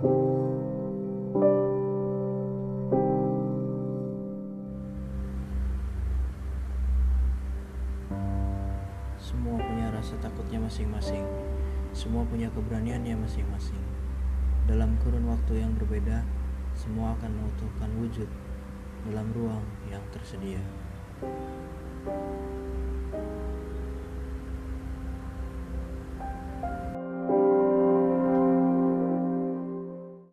Semua punya rasa takutnya masing-masing. Semua punya keberaniannya masing-masing. Dalam kurun waktu yang berbeda, semua akan mengutuhkan wujud dalam ruang yang tersedia.